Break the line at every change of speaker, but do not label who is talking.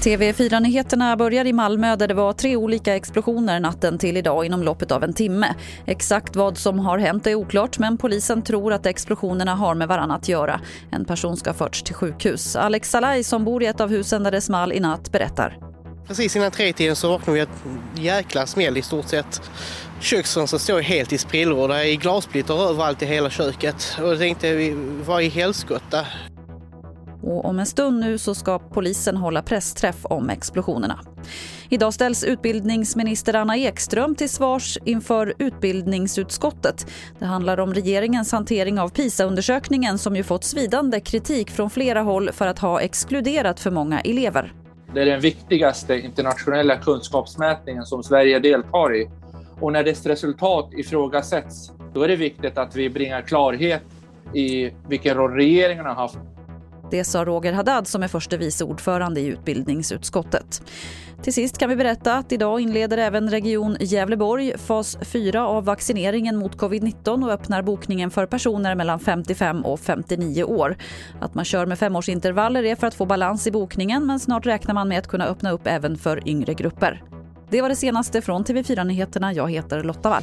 TV4-nyheterna börjar i Malmö där det var tre olika explosioner natten till idag inom loppet av en timme. Exakt vad som har hänt är oklart men polisen tror att explosionerna har med varandra att göra. En person ska ha förts till sjukhus. Alex Salai som bor i ett av husen där det small i natt berättar.
Precis innan tretiden så vaknade vi ett jäkla smäll i stort sett. Köksfönstret står helt i spillror. Det är glassplitter överallt i hela köket. Och jag tänkte, vad i helskotta?
Och om en stund nu så ska polisen hålla pressträff om explosionerna. Idag ställs utbildningsminister Anna Ekström till svars inför utbildningsutskottet. Det handlar om regeringens hantering av PISA-undersökningen som ju fått svidande kritik från flera håll för att ha exkluderat för många elever.
Det är den viktigaste internationella kunskapsmätningen som Sverige deltar i. Och när dess resultat ifrågasätts, då är det viktigt att vi bringar klarhet i vilken roll regeringen har haft
det sa Roger Haddad som är förste vice ordförande i utbildningsutskottet. Till sist kan vi berätta att idag inleder även Region Gävleborg fas 4 av vaccineringen mot covid-19 och öppnar bokningen för personer mellan 55 och 59 år. Att man kör med femårsintervaller är för att få balans i bokningen men snart räknar man med att kunna öppna upp även för yngre grupper. Det var det senaste från TV4 Nyheterna. Jag heter Lotta Wall.